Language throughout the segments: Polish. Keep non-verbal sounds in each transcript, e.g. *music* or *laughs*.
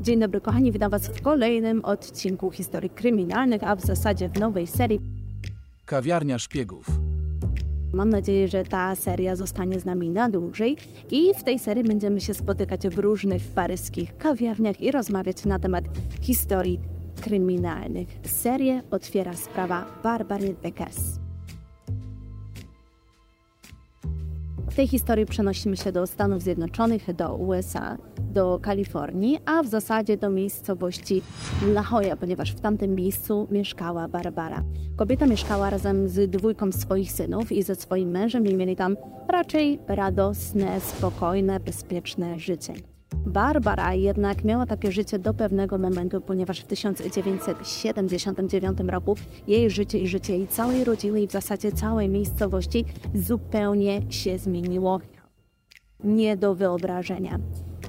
Dzień dobry kochani, witam Was w kolejnym odcinku historii kryminalnych, a w zasadzie w nowej serii. Kawiarnia szpiegów. Mam nadzieję, że ta seria zostanie z nami na dłużej i w tej serii będziemy się spotykać w różnych paryskich kawiarniach i rozmawiać na temat historii kryminalnych. Serię otwiera sprawa Barbary Beckers. W tej historii przenosimy się do Stanów Zjednoczonych, do USA, do Kalifornii, a w zasadzie do miejscowości La Jolla, ponieważ w tamtym miejscu mieszkała Barbara. Kobieta mieszkała razem z dwójką swoich synów i ze swoim mężem i mieli tam raczej radosne, spokojne, bezpieczne życie. Barbara jednak miała takie życie do pewnego momentu, ponieważ w 1979 roku jej życie i życie jej całej rodziny i w zasadzie całej miejscowości zupełnie się zmieniło. Nie do wyobrażenia.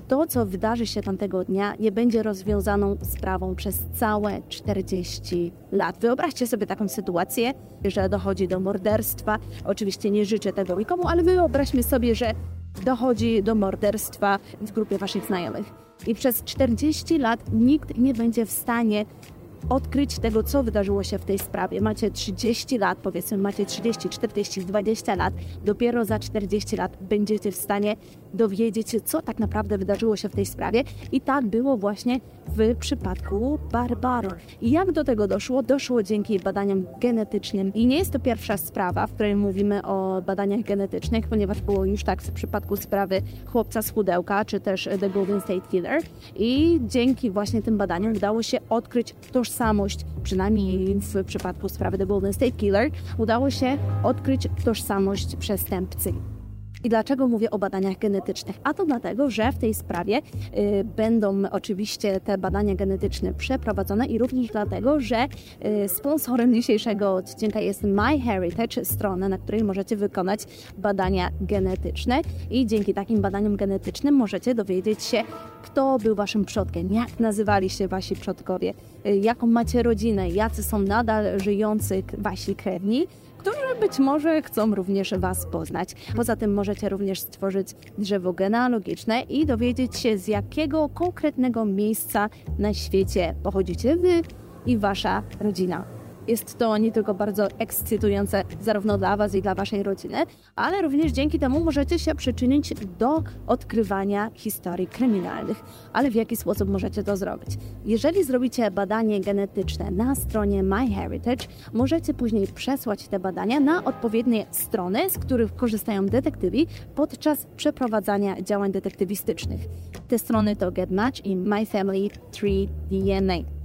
To, co wydarzy się tamtego dnia, nie będzie rozwiązaną sprawą przez całe 40 lat. Wyobraźcie sobie taką sytuację, że dochodzi do morderstwa. Oczywiście nie życzę tego nikomu, ale wyobraźmy sobie, że dochodzi do morderstwa w grupie waszych znajomych. I przez 40 lat nikt nie będzie w stanie odkryć tego, co wydarzyło się w tej sprawie. Macie 30 lat, powiedzmy, macie 30, 40, 20 lat, dopiero za 40 lat będziecie w stanie dowiedzieć się, co tak naprawdę wydarzyło się w tej sprawie. I tak było właśnie w przypadku Barbary. I jak do tego doszło? Doszło dzięki badaniom genetycznym. I nie jest to pierwsza sprawa, w której mówimy o badaniach genetycznych, ponieważ było już tak w przypadku sprawy chłopca z chudełka, czy też The Golden State Killer. I dzięki właśnie tym badaniom udało się odkryć tożsamość, przynajmniej w przypadku sprawy The Golden State Killer, udało się odkryć tożsamość przestępcy. I dlaczego mówię o badaniach genetycznych? A to dlatego, że w tej sprawie y, będą oczywiście te badania genetyczne przeprowadzone i również dlatego, że y, sponsorem dzisiejszego odcinka jest MyHeritage, strona, na której możecie wykonać badania genetyczne i dzięki takim badaniom genetycznym możecie dowiedzieć się, kto był waszym przodkiem, jak nazywali się wasi przodkowie, y, jaką macie rodzinę, jacy są nadal żyjący wasi krewni którzy być może chcą również Was poznać. Poza tym możecie również stworzyć drzewo genealogiczne i dowiedzieć się, z jakiego konkretnego miejsca na świecie pochodzicie Wy i Wasza rodzina. Jest to nie tylko bardzo ekscytujące zarówno dla Was i dla Waszej rodziny, ale również dzięki temu możecie się przyczynić do odkrywania historii kryminalnych. Ale w jaki sposób możecie to zrobić? Jeżeli zrobicie badanie genetyczne na stronie MyHeritage, możecie później przesłać te badania na odpowiednie strony, z których korzystają detektywi podczas przeprowadzania działań detektywistycznych. Te strony to GetMatch i MyFamily3DNA.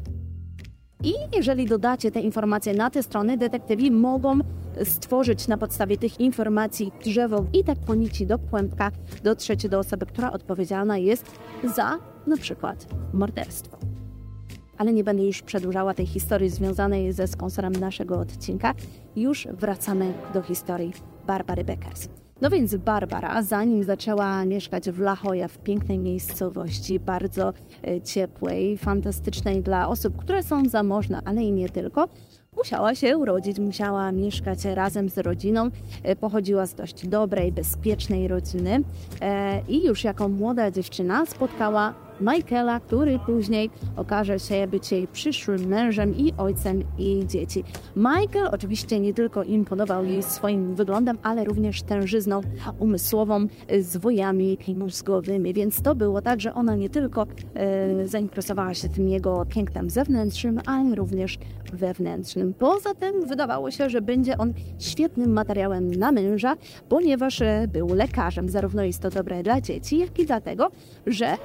I jeżeli dodacie te informacje na te strony, detektywi mogą stworzyć na podstawie tych informacji drzewo i tak po nici do kłębka dotrzeć do osoby, która odpowiedzialna jest za na przykład morderstwo. Ale nie będę już przedłużała tej historii związanej ze sponsorem naszego odcinka. Już wracamy do historii Barbary Beckers. No więc Barbara, zanim zaczęła mieszkać w La Jolla, w pięknej miejscowości, bardzo e, ciepłej, fantastycznej dla osób, które są zamożne, ale i nie tylko, musiała się urodzić, musiała mieszkać razem z rodziną. E, pochodziła z dość dobrej, bezpiecznej rodziny e, i już jako młoda dziewczyna spotkała Michaela, który później okaże się być jej przyszłym mężem i ojcem jej dzieci. Michael oczywiście nie tylko imponował jej swoim wyglądem, ale również tężyzną umysłową, zwojami mózgowymi, więc to było tak, że ona nie tylko e, zainteresowała się tym jego pięknem zewnętrznym, ale również wewnętrznym. Poza tym wydawało się, że będzie on świetnym materiałem na męża, ponieważ e, był lekarzem. Zarówno jest to dobre dla dzieci, jak i dlatego, że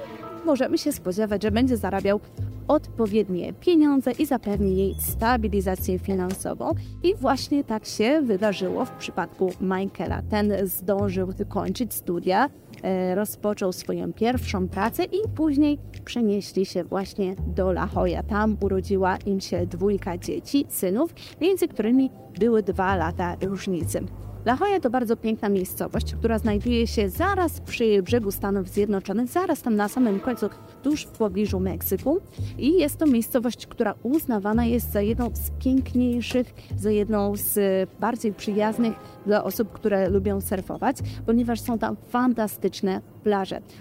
możemy się spodziewać, że będzie zarabiał odpowiednie pieniądze i zapewni jej stabilizację finansową. I właśnie tak się wydarzyło w przypadku Michaela. Ten zdążył kończyć studia, e, rozpoczął swoją pierwszą pracę i później przenieśli się właśnie do La Jolla. Tam urodziła im się dwójka dzieci, synów, między którymi były dwa lata różnicy. La Jolla to bardzo piękna miejscowość, która znajduje się zaraz przy brzegu Stanów Zjednoczonych, zaraz tam na samym końcu, tuż w pobliżu Meksyku. I jest to miejscowość, która uznawana jest za jedną z piękniejszych, za jedną z bardziej przyjaznych dla osób, które lubią surfować, ponieważ są tam fantastyczne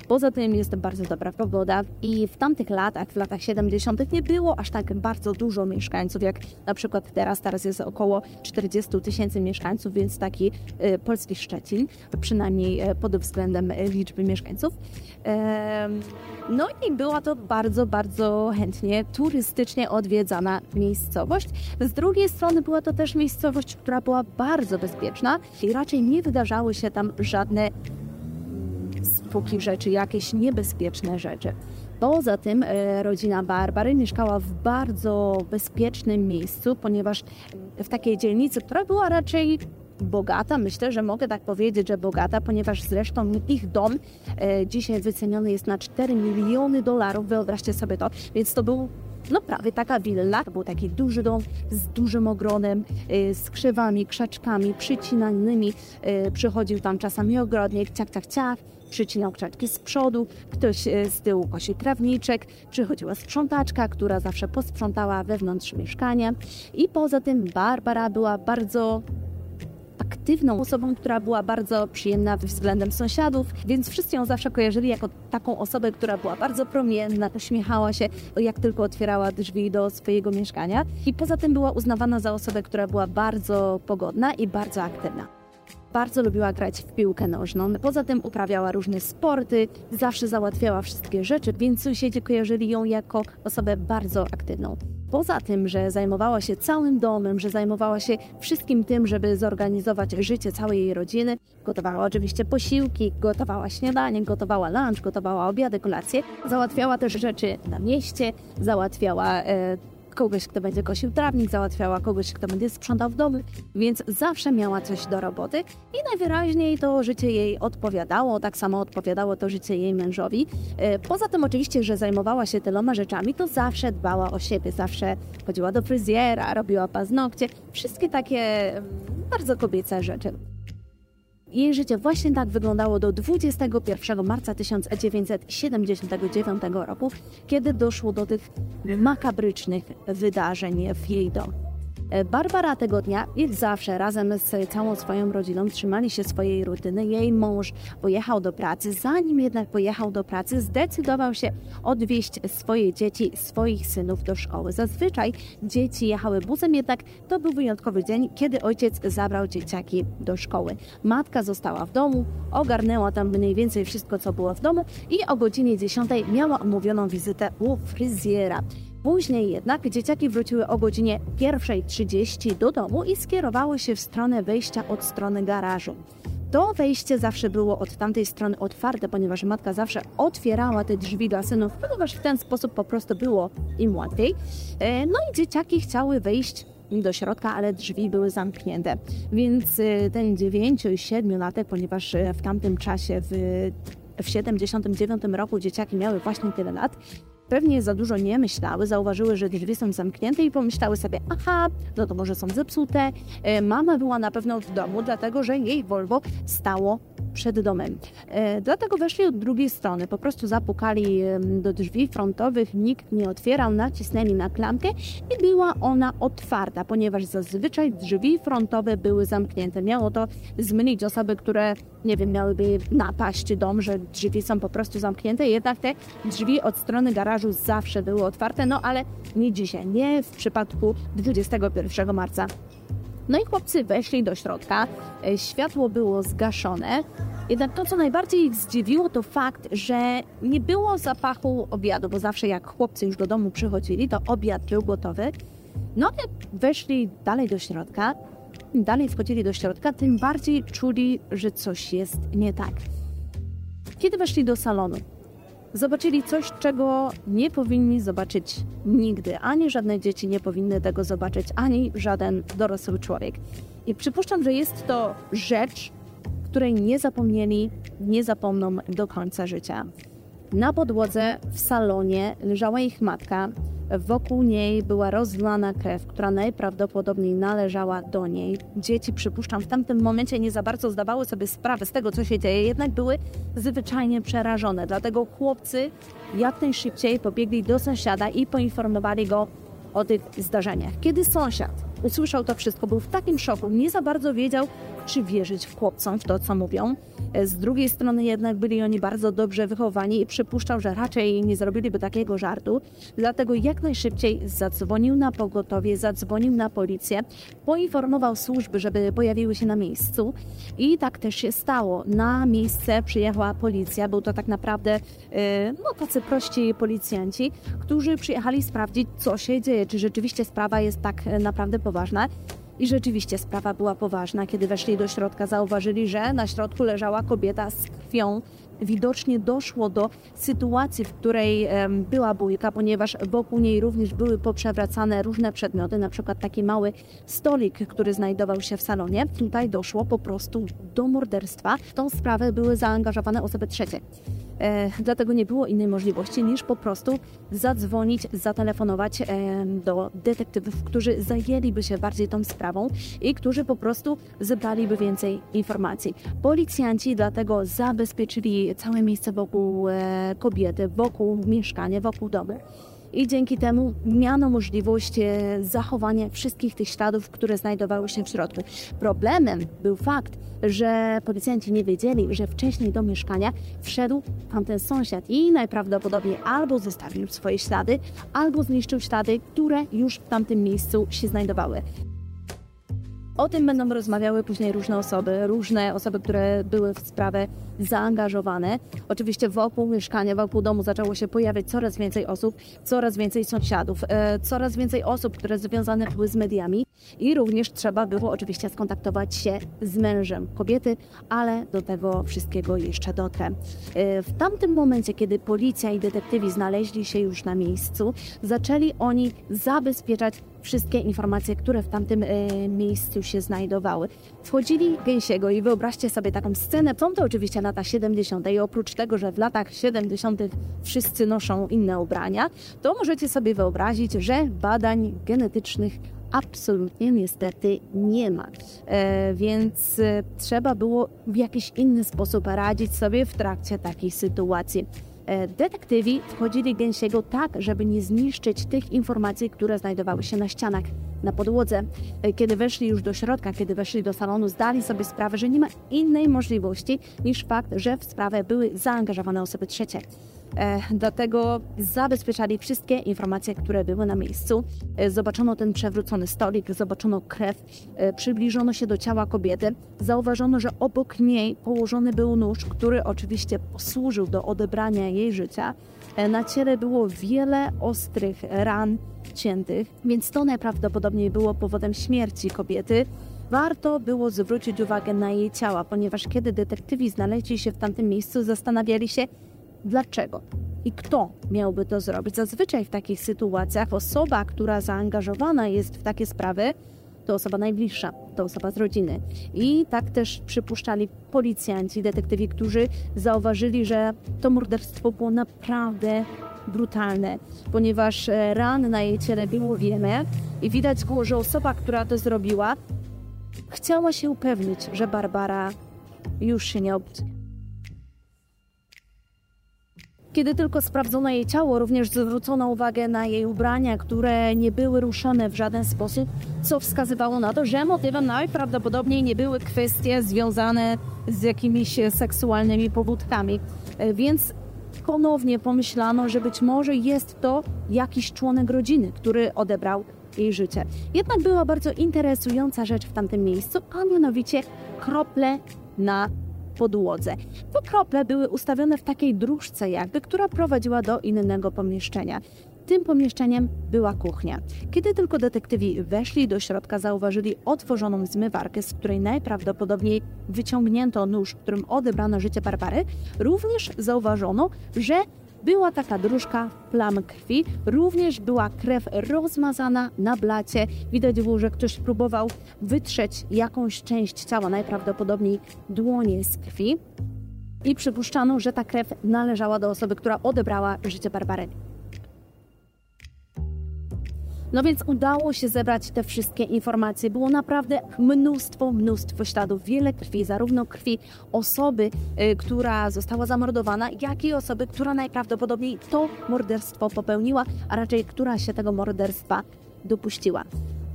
Poza tym jest bardzo dobra pogoda i w tamtych latach, w latach 70. nie było aż tak bardzo dużo mieszkańców, jak na przykład teraz. Teraz jest około 40 tysięcy mieszkańców, więc taki e, polski Szczecin, przynajmniej e, pod względem e, liczby mieszkańców. No i była to bardzo, bardzo chętnie turystycznie odwiedzana miejscowość. Z drugiej strony była to też miejscowość, która była bardzo bezpieczna i raczej nie wydarzały się tam żadne póki rzeczy, jakieś niebezpieczne rzeczy. Poza tym e, rodzina Barbary mieszkała w bardzo bezpiecznym miejscu, ponieważ w takiej dzielnicy, która była raczej bogata. Myślę, że mogę tak powiedzieć, że bogata, ponieważ zresztą ich dom e, dzisiaj wyceniony jest na 4 miliony dolarów. Wyobraźcie sobie to. Więc to był no prawie taka willa. To był taki duży dom z dużym ogronem, y, z krzewami, krzaczkami przycinanymi. Przychodził tam czasami ogrodnik, ciach, ciach, ciach, przycinał krzaczki z przodu, ktoś y, z tyłu kosił trawniczek, przychodziła sprzątaczka, która zawsze posprzątała wewnątrz mieszkania. I poza tym Barbara była bardzo aktywną osobą, która była bardzo przyjemna względem sąsiadów, więc wszyscy ją zawsze kojarzyli jako taką osobę, która była bardzo promienna, uśmiechała się, jak tylko otwierała drzwi do swojego mieszkania. I poza tym była uznawana za osobę, która była bardzo pogodna i bardzo aktywna. Bardzo lubiła grać w piłkę nożną. Poza tym uprawiała różne sporty, zawsze załatwiała wszystkie rzeczy, więc sąsiedzi kojarzyli ją jako osobę bardzo aktywną. Poza tym, że zajmowała się całym domem, że zajmowała się wszystkim tym, żeby zorganizować życie całej jej rodziny, gotowała oczywiście posiłki, gotowała śniadanie, gotowała lunch, gotowała obiady, kolacje, załatwiała też rzeczy na mieście, załatwiała e, kogoś, kto będzie kosił trawnik, załatwiała kogoś, kto będzie sprzątał w domu, więc zawsze miała coś do roboty i najwyraźniej to życie jej odpowiadało, tak samo odpowiadało to życie jej mężowi. E, poza tym oczywiście, że zajmowała się tyloma rzeczami, to zawsze dbała o siebie, zawsze chodziła do fryzjera, robiła paznokcie, wszystkie takie mm, bardzo kobiece rzeczy. Jej życie właśnie tak wyglądało do 21 marca 1979 roku, kiedy doszło do tych makabrycznych wydarzeń w jej domu. Barbara tego dnia, jak zawsze, razem z całą swoją rodziną trzymali się swojej rutyny. Jej mąż pojechał do pracy. Zanim jednak pojechał do pracy, zdecydował się odwieźć swoje dzieci, swoich synów do szkoły. Zazwyczaj dzieci jechały busem, jednak to był wyjątkowy dzień, kiedy ojciec zabrał dzieciaki do szkoły. Matka została w domu, ogarnęła tam mniej więcej wszystko, co było w domu i o godzinie 10 miała omówioną wizytę u fryzjera. Później jednak dzieciaki wróciły o godzinie 1.30 do domu i skierowały się w stronę wejścia od strony garażu. To wejście zawsze było od tamtej strony otwarte, ponieważ matka zawsze otwierała te drzwi dla synów, ponieważ w ten sposób po prostu było im łatwiej. E, no i dzieciaki chciały wejść do środka, ale drzwi były zamknięte. Więc e, ten 9 i 7 latek, ponieważ e, w tamtym czasie w w 79 roku dzieciaki miały właśnie tyle lat, pewnie za dużo nie myślały, zauważyły, że drzwi są zamknięte i pomyślały sobie, aha, no to może są zepsute. E, mama była na pewno w domu, dlatego że jej Volvo stało przed domem. E, dlatego weszli od drugiej strony, po prostu zapukali do drzwi frontowych, nikt nie otwierał, nacisnęli na klamkę i była ona otwarta, ponieważ zazwyczaj drzwi frontowe były zamknięte. Miało to zmylić osoby, które, nie wiem, miałyby napaść dom, że drzwi są po prostu zamknięte, jednak te drzwi od strony garażu zawsze były otwarte, no ale nie dzisiaj, nie w przypadku 21 marca no i chłopcy weszli do środka, e, światło było zgaszone. Jednak to, co najbardziej ich zdziwiło, to fakt, że nie było zapachu obiadu, bo zawsze jak chłopcy już do domu przychodzili, to obiad był gotowy. No ale weszli dalej do środka, dalej wchodzili do środka, tym bardziej czuli, że coś jest nie tak. Kiedy weszli do salonu, zobaczyli coś, czego nie powinni zobaczyć nigdy. Ani żadne dzieci nie powinny tego zobaczyć, ani żaden dorosły człowiek. I przypuszczam, że jest to rzecz, której nie zapomnieli, nie zapomną do końca życia. Na podłodze w salonie leżała ich matka, Wokół niej była rozlana krew, która najprawdopodobniej należała do niej. Dzieci, przypuszczam, w tamtym momencie nie za bardzo zdawały sobie sprawę z tego, co się dzieje, jednak były zwyczajnie przerażone. Dlatego chłopcy jak najszybciej pobiegli do sąsiada i poinformowali go o tych zdarzeniach. Kiedy sąsiad usłyszał to wszystko, był w takim szoku, nie za bardzo wiedział, czy wierzyć w chłopcom, w to, co mówią. Z drugiej strony jednak byli oni bardzo dobrze wychowani i przypuszczał, że raczej nie zrobiliby takiego żartu. Dlatego jak najszybciej zadzwonił na pogotowie, zadzwonił na policję, poinformował służby, żeby pojawiły się na miejscu i tak też się stało. Na miejsce przyjechała policja. Był to tak naprawdę e, no, tacy prości policjanci, którzy przyjechali sprawdzić, co się dzieje, czy rzeczywiście sprawa jest tak e, naprawdę poważna. I rzeczywiście sprawa była poważna. Kiedy weszli do środka, zauważyli, że na środku leżała kobieta z krwią. Widocznie doszło do sytuacji, w której była bójka, ponieważ wokół niej również były poprzewracane różne przedmioty, na przykład taki mały stolik, który znajdował się w salonie. Tutaj doszło po prostu do morderstwa. W tą sprawę były zaangażowane osoby trzecie. E, dlatego nie było innej możliwości niż po prostu zadzwonić, zatelefonować e, do detektywów, którzy zajęliby się bardziej tą sprawą i którzy po prostu zebraliby więcej informacji. Policjanci dlatego zabezpieczyli całe miejsce wokół e, kobiety, wokół mieszkania, wokół domu i dzięki temu miano możliwość e, zachowania wszystkich tych śladów, które znajdowały się w środku. Problemem był fakt, że policjanci nie wiedzieli, że wcześniej do mieszkania wszedł tamten sąsiad i najprawdopodobniej albo zostawił swoje ślady, albo zniszczył ślady, które już w tamtym miejscu się znajdowały. O tym będą rozmawiały później różne osoby, różne osoby, które były w sprawę zaangażowane. Oczywiście wokół mieszkania, wokół domu zaczęło się pojawiać coraz więcej osób, coraz więcej sąsiadów, e, coraz więcej osób, które związane były z mediami i również trzeba było oczywiście skontaktować się z mężem kobiety, ale do tego wszystkiego jeszcze dotrę. E, w tamtym momencie, kiedy policja i detektywi znaleźli się już na miejscu, zaczęli oni zabezpieczać wszystkie informacje, które w tamtym e, miejscu się znajdowały. Wchodzili gęsiego i wyobraźcie sobie taką scenę. Są to oczywiście lata 70. i oprócz tego, że w latach 70. wszyscy noszą inne ubrania, to możecie sobie wyobrazić, że badań genetycznych absolutnie niestety nie ma. E, więc e, trzeba było w jakiś inny sposób radzić sobie w trakcie takiej sytuacji. E, detektywi wchodzili gęsiego tak, żeby nie zniszczyć tych informacji, które znajdowały się na ścianach, na podłodze. E, kiedy weszli już do środka, kiedy weszli do salonu, zdali sobie sprawę, że nie ma innej możliwości niż fakt, że w sprawę były zaangażowane osoby trzecie. E, dlatego zabezpieczali wszystkie informacje, które były na miejscu. E, zobaczono ten przewrócony stolik, zobaczono krew, e, przybliżono się do ciała kobiety. Zauważono, że obok niej położony był nóż, który oczywiście posłużył do odebrania jej życia. Na ciele było wiele ostrych ran ciętych, więc to najprawdopodobniej było powodem śmierci kobiety. Warto było zwrócić uwagę na jej ciała, ponieważ kiedy detektywi znaleźli się w tamtym miejscu, zastanawiali się, Dlaczego? I kto miałby to zrobić? Zazwyczaj w takich sytuacjach osoba, która zaangażowana jest w takie sprawy, to osoba najbliższa, to osoba z rodziny. I tak też przypuszczali policjanci, detektywi, którzy zauważyli, że to morderstwo było naprawdę brutalne, ponieważ e, ran na jej ciele było wiele i widać było, że osoba, która to zrobiła, chciała się upewnić, że Barbara już się nie obudzi. Kiedy tylko sprawdzono jej ciało, również zwrócono uwagę na jej ubrania, które nie były ruszone w żaden sposób, co wskazywało na to, że motywem najprawdopodobniej nie były kwestie związane z jakimiś seksualnymi pobudkami. E, więc ponownie pomyślano, że być może jest to jakiś członek rodziny, który odebrał jej życie. Jednak była bardzo interesująca rzecz w tamtym miejscu, a mianowicie krople na podłodze. Te krople były ustawione w takiej dróżce jakby, która prowadziła do innego pomieszczenia. Tym pomieszczeniem była kuchnia. Kiedy tylko detektywi weszli do środka, zauważyli otworzoną zmywarkę, z której najprawdopodobniej wyciągnięto nóż, którym odebrano życie Barbary. Również zauważono, że była taka dróżka plam krwi, również była krew rozmazana na blacie. Widać było, że ktoś próbował wytrzeć jakąś część ciała, najprawdopodobniej dłonie z krwi. I przypuszczano, że ta krew należała do osoby, która odebrała życie Barbary. No więc udało się zebrać te wszystkie informacje. Było naprawdę mnóstwo, mnóstwo śladów, wiele krwi, zarówno krwi osoby, y, która została zamordowana, jak i osoby, która najprawdopodobniej to morderstwo popełniła, a raczej która się tego morderstwa dopuściła.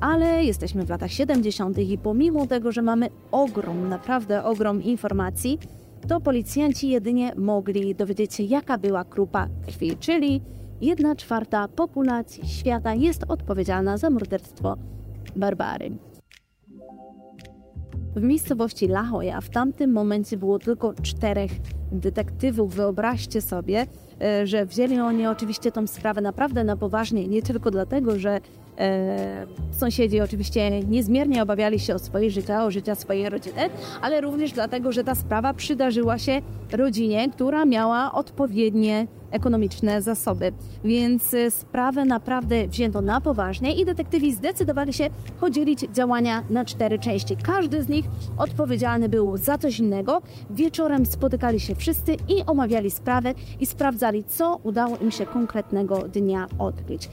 ale jesteśmy w latach 70. i pomimo tego, że mamy ogrom, naprawdę ogrom informacji, to policjanci jedynie mogli dowiedzieć się, jaka była grupa krwi, czyli jedna czwarta populacji świata jest odpowiedzialna za morderstwo Barbary. W miejscowości La Jolla w tamtym momencie było tylko czterech detektywów. Wyobraźcie sobie, e, że wzięli oni oczywiście tą sprawę naprawdę na poważnie, nie tylko dlatego, że e, sąsiedzi oczywiście niezmiernie obawiali się o swoje życie, o życia swojej rodziny, ale również dlatego, że ta sprawa przydarzyła się rodzinie, która miała odpowiednie ekonomiczne zasoby. Więc e, sprawę naprawdę wzięto na poważnie i detektywi zdecydowali się podzielić działania na cztery części. Każdy z nich odpowiedzialny był za coś innego. Wieczorem spotykali się wszyscy i omawiali sprawę i sprawdzali, co udało im się konkretnego dnia odkryć.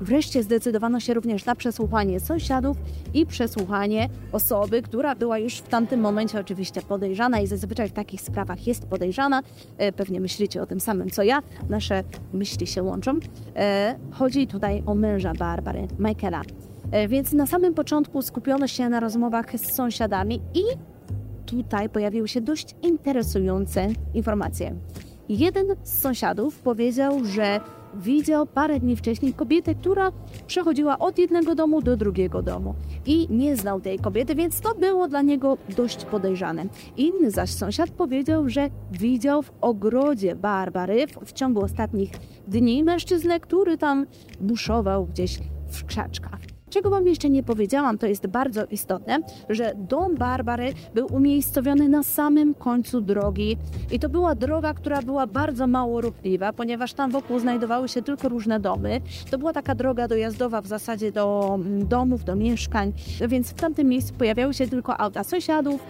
Wreszcie zdecydowano się również na przesłuchanie sąsiadów i przesłuchanie osoby, która była już w tamtym momencie oczywiście podejrzana i zazwyczaj w takich sprawach jest podejrzana. E, pewnie myślicie o tym samym co ja, nasze myśli się łączą. E, chodzi tutaj o męża Barbary, Michaela. E, więc na samym początku skupiono się na rozmowach z sąsiadami i tutaj pojawiły się dość interesujące informacje. Jeden z sąsiadów powiedział, że widział parę dni wcześniej kobietę, która przechodziła od jednego domu do drugiego domu i nie znał tej kobiety, więc to było dla niego dość podejrzane. Inny zaś sąsiad powiedział, że widział w ogrodzie Barbary w, ciągu ostatnich dni mężczyznę, który tam buszował gdzieś w krzaczkach. Czego Wam jeszcze nie powiedziałam, to jest bardzo istotne, że dom Barbary był umiejscowiony na samym końcu drogi i to była droga, która była bardzo mało ruchliwa, ponieważ tam wokół znajdowały się tylko różne domy. To była taka droga dojazdowa w zasadzie do mm, domów, do mieszkań, więc w tamtym miejscu pojawiały się tylko auta sąsiadów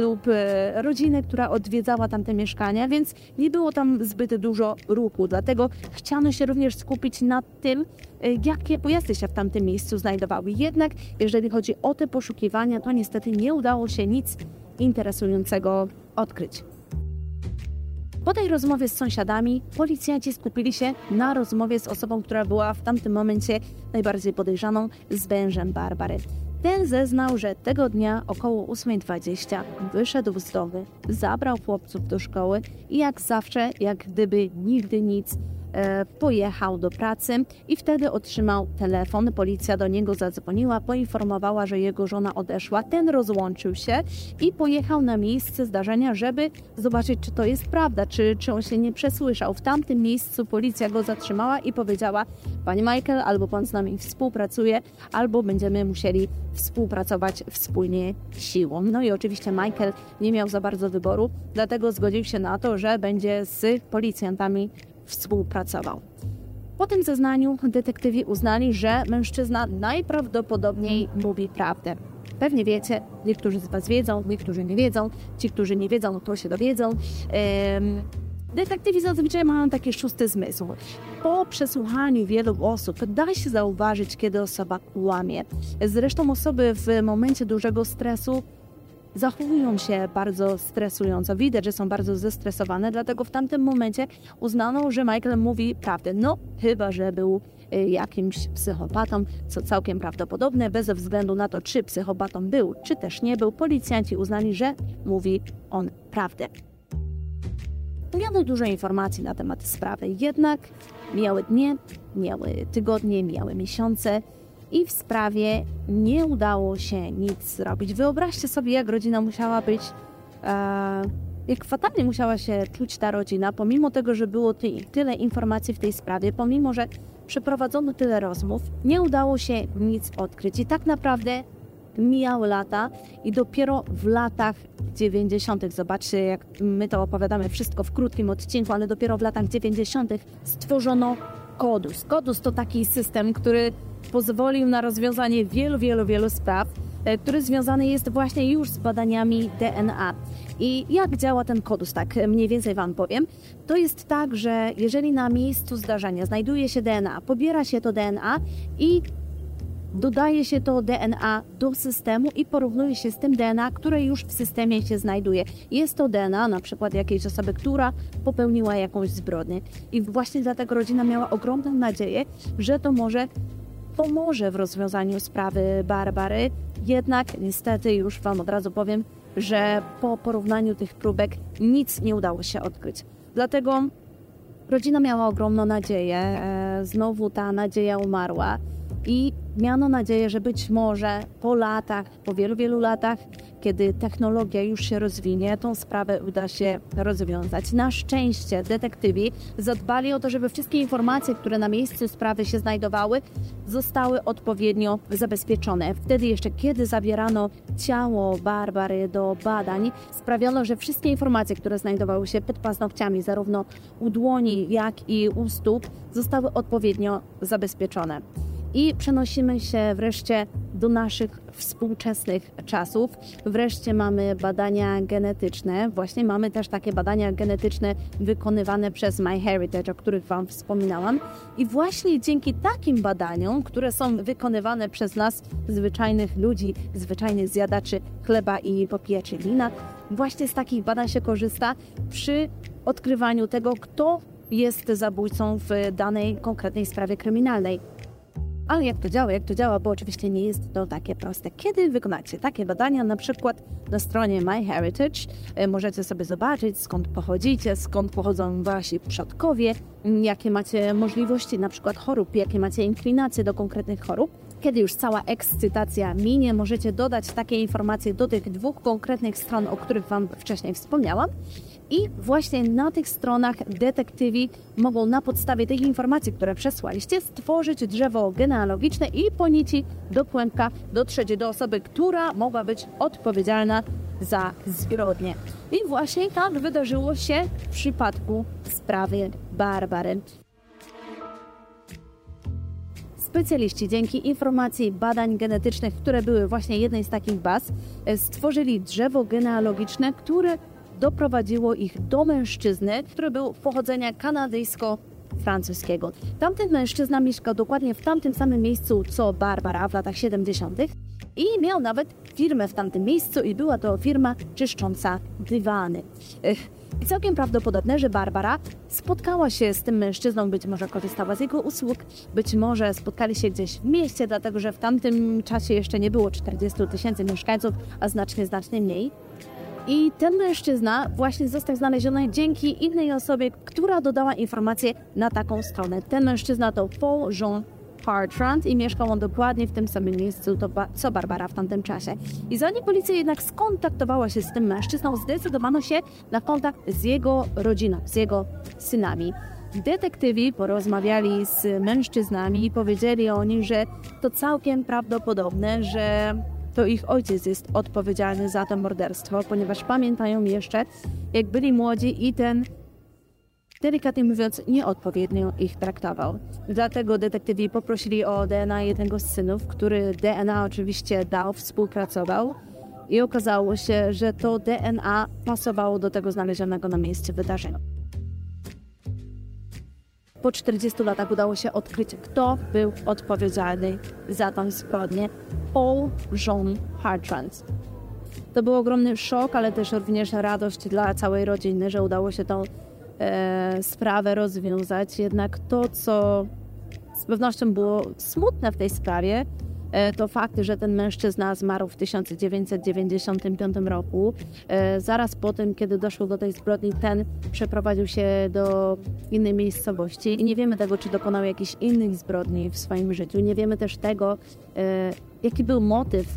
lub e, rodziny, która odwiedzała tamte mieszkania, więc nie było tam zbyt dużo ruchu. Dlatego chciano się również skupić na tym, jakie pojazdy się w tamtym miejscu znajdowały jednak jeżeli chodzi o te poszukiwania, to niestety nie udało się nic interesującego odkryć. Po tej rozmowie z sąsiadami policjanci skupili się na rozmowie z osobą, która była w tamtym momencie najbardziej podejrzaną, z wężem Barbary. Ten zeznał, że tego dnia około 8.20 wyszedł z domu, zabrał chłopców do szkoły i jak zawsze, jak gdyby nigdy nic, pojechał do pracy i wtedy otrzymał telefon. Policja do niego zadzwoniła, poinformowała, że jego żona odeszła. Ten rozłączył się i pojechał na miejsce zdarzenia, żeby zobaczyć, czy to jest prawda, czy, czy on się nie przesłyszał. W tamtym miejscu policja go zatrzymała i powiedziała: Panie Michael, albo pan z nami współpracuje, albo będziemy musieli współpracować wspólnie siłą. No i oczywiście Michael nie miał za bardzo wyboru, dlatego zgodził się na to, że będzie z policjantami współpracował. Po tym zeznaniu detektywi uznali, że mężczyzna najprawdopodobniej mówi prawdę. Pewnie wiecie, niektórzy z Was wiedzą, niektórzy nie wiedzą, ci, którzy nie wiedzą, to się dowiedzą. Detektywi zazwyczaj mają taki szósty zmysł. Po przesłuchaniu wielu osób da się zauważyć, kiedy osoba kłamie. Zresztą osoby w momencie dużego stresu zachowują się bardzo stresująco. Widać, że są bardzo zestresowane, dlatego w tamtym momencie uznano, że Michael mówi prawdę. No, chyba, że był y, jakimś psychopatą, co całkiem prawdopodobne, bez względu na to, czy psychopatą był, czy też nie był, policjanci uznali, że mówi on prawdę. Miano dużo informacji na temat sprawy, jednak miały dnie, miały tygodnie, miały miesiące, i w sprawie nie udało się nic zrobić. Wyobraźcie sobie, jak rodzina musiała być, e, jak fatalnie musiała się czuć ta rodzina, pomimo tego, że było ty, tyle informacji w tej sprawie, pomimo, że przeprowadzono tyle rozmów, nie udało się nic odkryć. I tak naprawdę mijały lata i dopiero w latach 90., zobaczcie, jak my to opowiadamy wszystko w krótkim odcinku, ale dopiero w latach 90. stworzono Kodus. Kodus to taki system, który pozwolił na rozwiązanie wielu, wielu, wielu spraw, e, który związany jest właśnie już z badaniami DNA. I jak działa ten kodus, tak mniej więcej Wam powiem. To jest tak, że jeżeli na miejscu zdarzenia znajduje się DNA, pobiera się to DNA i dodaje się to DNA do systemu i porównuje się z tym DNA, które już w systemie się znajduje. Jest to DNA na przykład jakiejś osoby, która popełniła jakąś zbrodnię. I właśnie dlatego rodzina miała ogromną nadzieję, że to może pomoże w rozwiązaniu sprawy Barbary. Jednak niestety już Wam od razu powiem, że po porównaniu tych próbek nic nie udało się odkryć. Dlatego rodzina miała ogromną nadzieję. E, znowu ta nadzieja umarła i miano nadzieję, że być może po latach, po wielu, wielu latach, kiedy technologia już się rozwinie, tą sprawę uda się rozwiązać. Na szczęście detektywi zadbali o to, żeby wszystkie informacje, które na miejscu sprawy się znajdowały, zostały odpowiednio zabezpieczone. Wtedy jeszcze, kiedy zabierano ciało Barbary do badań, sprawiono, że wszystkie informacje, które znajdowały się pod paznokciami, zarówno u dłoni, jak i u stóp, zostały odpowiednio zabezpieczone. I przenosimy się wreszcie do naszych współczesnych czasów. Wreszcie mamy badania genetyczne. Właśnie mamy też takie badania genetyczne wykonywane przez MyHeritage, o których Wam wspominałam. I właśnie dzięki takim badaniom, które są wykonywane przez nas, zwyczajnych ludzi, zwyczajnych zjadaczy chleba i popijaczy wina, właśnie z takich badań się korzysta przy odkrywaniu tego, kto jest zabójcą w danej konkretnej sprawie kryminalnej. Ale jak to działa? Jak to działa? Bo oczywiście nie jest to takie proste. Kiedy wykonacie takie badania, na przykład na stronie MyHeritage, e, możecie sobie zobaczyć, skąd pochodzicie, skąd pochodzą wasi przodkowie, jakie macie możliwości na przykład chorób, jakie macie inklinacje do konkretnych chorób. Kiedy już cała ekscytacja minie, możecie dodać takie informacje do tych dwóch konkretnych stron, o których Wam wcześniej wspomniałam. I właśnie na tych stronach detektywi mogą na podstawie tych informacji, które przesłaliście, stworzyć drzewo genealogiczne i po nici do kłębka dotrzeć do osoby, która mogła być odpowiedzialna za zbrodnię. I właśnie tak wydarzyło się w przypadku sprawy Barbary. Specjaliści dzięki informacji badań genetycznych, które były właśnie jednej z takich baz, stworzyli drzewo genealogiczne, które doprowadziło ich do mężczyzny, który był pochodzenia kanadyjsko-francuskiego. Tamten mężczyzna mieszkał dokładnie w tamtym samym miejscu co Barbara w latach 70. i miał nawet firmę w tamtym miejscu i była to firma czyszcząca dywany. I całkiem prawdopodobne, że Barbara spotkała się z tym mężczyzną, być może korzystała z jego usług, być może spotkali się gdzieś w mieście, dlatego że w tamtym czasie jeszcze nie było 40 tysięcy mieszkańców, a znacznie, znacznie mniej. I ten mężczyzna właśnie został znaleziony dzięki innej osobie, która dodała informację na taką stronę. Ten mężczyzna to Paul Jean Hartrand i mieszkał on dokładnie w tym samym miejscu co Barbara w tamtym czasie. I zanim policja jednak skontaktowała się z tym mężczyzną, zdecydowano się na kontakt z jego rodziną, z jego synami. Detektywi porozmawiali z mężczyznami i powiedzieli oni, że to całkiem prawdopodobne, że to ich ojciec jest odpowiedzialny za to morderstwo, ponieważ pamiętają jeszcze, jak byli młodzi i ten, delikatnie mówiąc, nieodpowiednio ich traktował. Dlatego detektywi poprosili o DNA jednego z synów, który DNA oczywiście dał, współpracował i okazało się, że to DNA pasowało do tego znalezionego na miejscu wydarzenia. Po 40 latach udało się odkryć, kto był odpowiedzialny za tę zbrodnię. Paul Jean Hartrand. To był ogromny szok, ale też również radość dla całej rodziny, że udało się tą e, sprawę rozwiązać. Jednak to, co z pewnością było smutne w tej sprawie, to fakt, że ten mężczyzna zmarł w 1995 roku. E, zaraz po tym, kiedy doszło do tej zbrodni, ten przeprowadził się do innej miejscowości i nie wiemy tego, czy dokonał jakichś innych zbrodni w swoim życiu. Nie wiemy też tego, e, jaki był motyw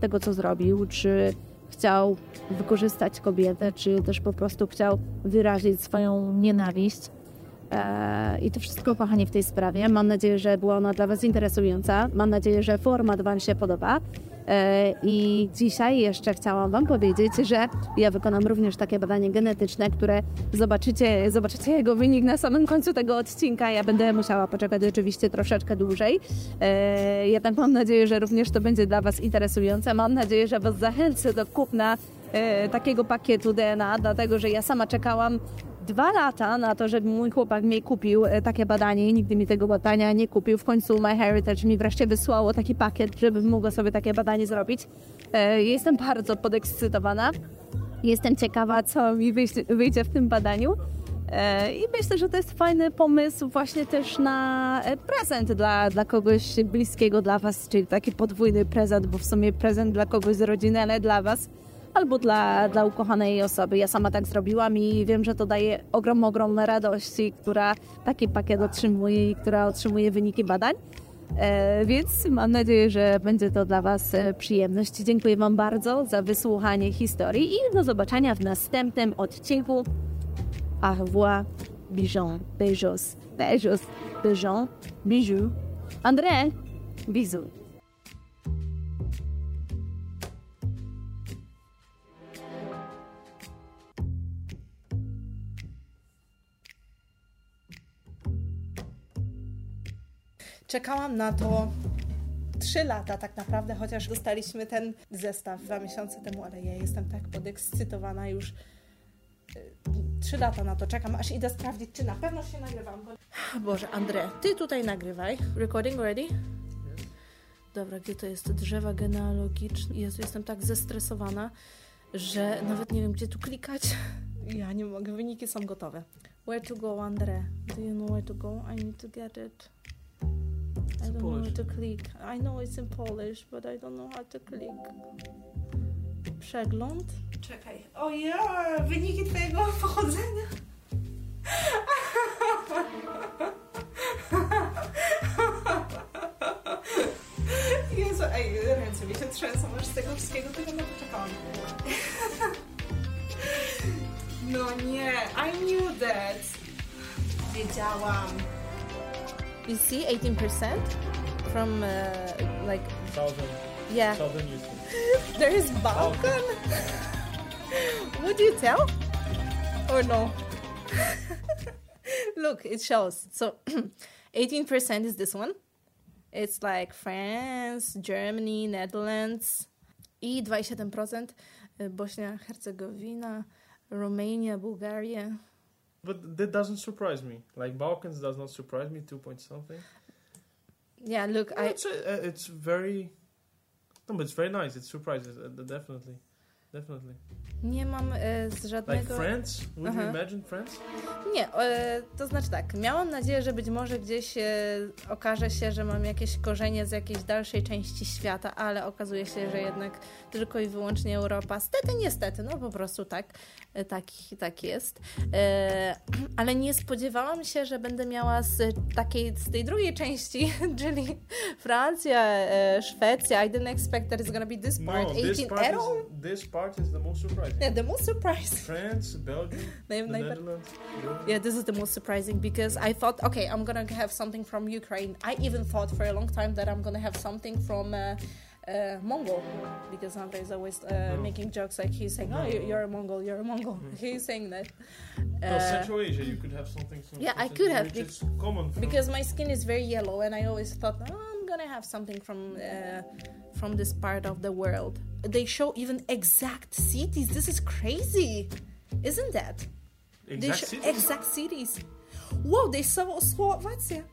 tego, co zrobił, czy chciał wykorzystać kobietę, czy też po prostu chciał wyrazić swoją nienawiść. E, I to wszystko, kochani, w tej sprawie. Mam nadzieję, że była ona dla Was interesująca. Mam nadzieję, że format Wam się podoba. E, I dzisiaj jeszcze chciałam Wam powiedzieć, że ja wykonam również takie badanie genetyczne, które zobaczycie, zobaczycie jego wynik na samym końcu tego odcinka. Ja będę musiała poczekać oczywiście troszeczkę dłużej. E, jednak mam nadzieję, że również to będzie dla Was interesujące. Mam nadzieję, że Was zachęcę do kupna takiego pakietu DNA, dlatego że ja sama czekałam dwa lata na to, żeby mój chłopak mi kupił e, takie badanie i nigdy mi tego badania nie kupił. W końcu MyHeritage mi wreszcie wysłało taki pakiet, żebym mogła sobie takie badanie zrobić. E, jestem bardzo podekscytowana. Jestem ciekawa, co mi wyjdzie w tym badaniu. E, I myślę, że to jest fajny pomysł właśnie też na prezent dla, dla kogoś bliskiego dla Was, czyli taki podwójny prezent, bo w sumie prezent dla kogoś z rodziny, ale dla Was albo dla, dla ukochanej osoby. Ja sama tak zrobiłam i wiem, że to daje ogrom, ogromne radości, która taki pakiet otrzymuje i która otrzymuje wyniki badań. E, więc mam nadzieję, że będzie to dla Was e, przyjemność. Dziękuję Wam bardzo za wysłuchanie historii i do zobaczenia w następnym odcinku. Au revoir, Bijon, beijos, beijos, Bijon, bijou. André, bisous. Czekałam na to trzy lata tak naprawdę, chociaż dostaliśmy ten zestaw dwa miesiące temu, ale ja jestem tak podekscytowana już. y, Trzy lata na to czekam, aż idę sprawdzić, czy na pewno się nagrywam. Boże, André, ty tutaj nagrywaj. Recording ready? Dobra, gdzie to jest? Drzewa genealogiczne. Jezu, jestem tak zestresowana, że nawet nie wiem, gdzie tu klikać. Ja nie mogę, wyniki są gotowe. Where to go, André? Do you know where to go? I need to get it. Don't know Polish. to click. I know it's in Polish, but I don't know how to click. Przegląd. Czekaj. O ja, wyniki twojego pochodzenia. Jezu, ej, ręce mi się trzęsą aż z tego wszystkiego, tylko na to czekałam. No nie, I knew that. Wiedziałam. You see 18% from uh, like Southern, yeah. Southern Houston. *laughs* There is Balkan. Would you tell? Or no? *laughs* Look, it shows. So *clears throat* 18% is this one. It's like France, Germany, Netherlands. I 27% y, Bośnia, Hercegowina, Romania, Bulgaria. But that doesn't surprise me. Like Balkans does not surprise me. Two point something. Yeah, look, I it's, uh, it's very. No, but it's very nice. It surprises uh, definitely, definitely. nie mam e, z Like żadnego... France. Would you Uh-huh. imagine France? Nie, e, to znaczy tak, miałam nadzieję, że być może gdzieś e, okaże się, że mam jakieś korzenie z jakiejś dalszej części świata, ale okazuje się, że jednak tylko i wyłącznie Europa. Stety, niestety, no po prostu tak, tak, tak jest. E, *clears throat* ale nie spodziewałam się, że będę miała z takiej, z tej drugiej części, *laughs* czyli Francja, e, Szwecja. I didn't expect that it's gonna be this part. No, this 18 part, at all? is, this part is the most surprising. Yeah, the most surprised. France, Belgium, *laughs* the Netherlands. Yeah, this is the most surprising because I thought, okay, I'm gonna have something from Ukraine. I even thought for a long time that I'm gonna have something from uh, uh, Mongol because Andre is always uh, No. making jokes like he's saying, "Oh, No. you're, you're a Mongol, you're a Mongol." *laughs* He's saying that Uh, Central Asia, you could have something. some- Yeah, I could have, is common. Because my skin is very yellow, and I always thought, oh, gonna have something from uh, from this part of the world. They show even exact cities. This is crazy, isn't that? They exact show cities? exact cities. Whoa, they saw Slovakia.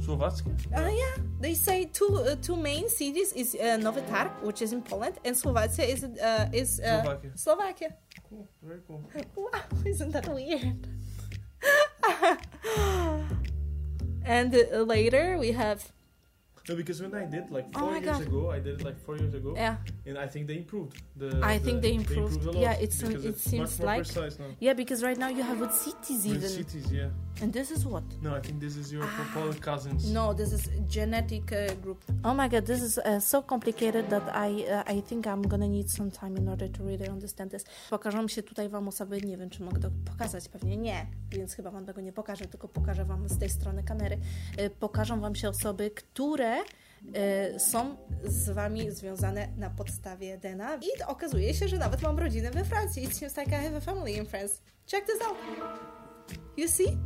Slovakia. Uh, yeah, they say two uh, two main cities is uh, Targ, which is in Poland, and Slovakia is uh, is uh, Slovakia. Slovakia. Cool. Very cool. Wow, *laughs* isn't that weird? *laughs* and uh, later we have No, because when I did like Oh four my years God. ago, I did it like four years ago, yeah and I think they improved. The, I the- think they improved. a lot Yeah, it's- because it it's seems like- precise now. yeah because right now you have with cities With even, cities, yeah. and this is what No, I think this is your Ah. Cousins. No, this is genetic uh, group. Oh my god, this is uh, so complicated that I uh, I think I'm gonna need some time in order to really understand this. Pokażą się tutaj Wam osoby, nie wiem czy mogę to pokazać, pewnie nie, więc chyba Wam tego nie pokażę, tylko pokażę Wam z tej strony kamery. Y, Pokażą Wam się osoby, które y, są z Wami związane na podstawie DNA i okazuje się, że nawet mam rodzinę we Francji. It seems like I have a family in France. Check this out. You see?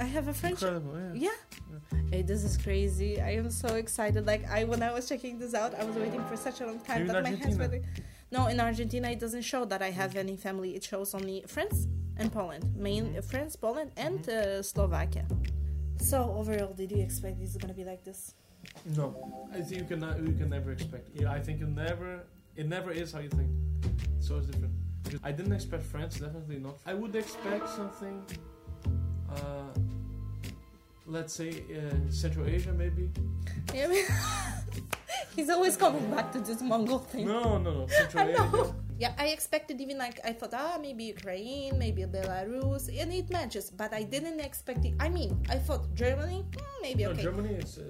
I have a French Incredible, yeah. yeah. Hey, this is crazy. I am so excited. Like I when I was checking this out, I was waiting for such a long time You're that my hands were No, in Argentina it doesn't show that I have any family. It shows only France and Poland. Main Mhm. France, Poland and uh, Slovakia. So overall, did you expect this is gonna be like this? No, I think you can you can never expect. Yeah, I think you never. It never is how you think. So it's different. I didn't expect France, definitely not. I would expect something, uh, let's say uh, Central Asia, maybe. Yeah, *laughs* he's always coming back to this Mongol thing. No, no, no, *laughs* Central I know. Yeah, I expected even like I thought, ah, maybe Ukraine, maybe Belarus, and it matches. But I didn't expect it. I mean, I thought Germany, hmm, maybe No, okay. Germany is, uh,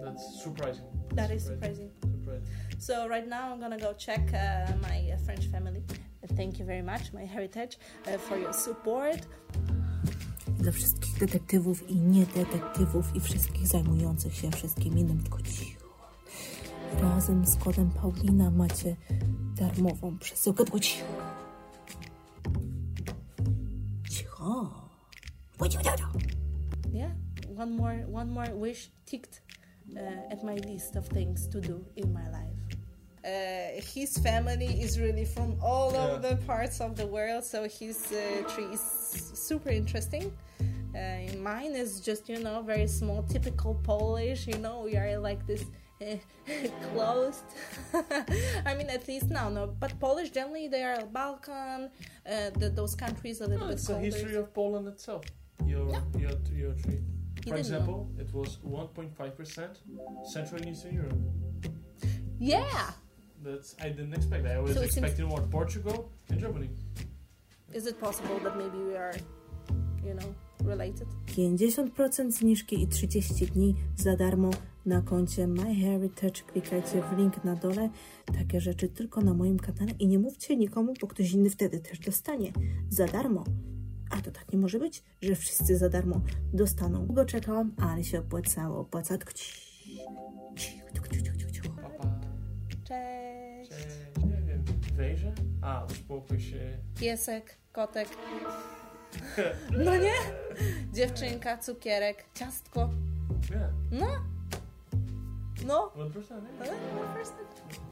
that's surprising. That is surprising. Surprising. So right now I'm gonna go check uh, my uh, French family. Uh, Thank you very much, my heritage, uh, for your support. Dla wszystkich detektywów i niedetektywów i wszystkich zajmujących się wszystkim innym, tylko cicho. Razem z kodem Paulina macie darmową przesyłkę, tylko. Cicho, cicho. Yeah, one more, one more wish ticked uh, at my list of things to do in my life. Uh, his family is really from all Yeah. of the parts of the world, so his uh, tree is super interesting. Uh, mine is just, you know, very small, typical Polish. You know, we are like this uh, *laughs* closed. *laughs* I mean, at least now, no. But Polish generally, they are Balkan, uh, the, those countries a little No, bit it's the history of Poland itself. Your, Yeah. your, your tree. For know. example, it was 1.5% Central and Eastern Europe. Yeah. That's I didn't expect that. I was So expecting what Portugal and Germany. Is it possible that maybe we are, you know, related? 50% zniżki i 30 dni za darmo na koncie MyHeritage. Klikajcie w link na dole. Takie rzeczy tylko na moim kanale i nie mówcie nikomu, bo ktoś inny wtedy też dostanie za darmo. A to tak nie może być, że wszyscy za darmo dostaną. Długo czekałam, ale się opłacało. Opłaca. Tylko Cześć. cześć, nie wiem, wejrze? A, uspokój się. Piesek, kotek. *laughs* No nie? Dziewczynka, cukierek, ciastko. Yeah, No. No. 1%, yeah.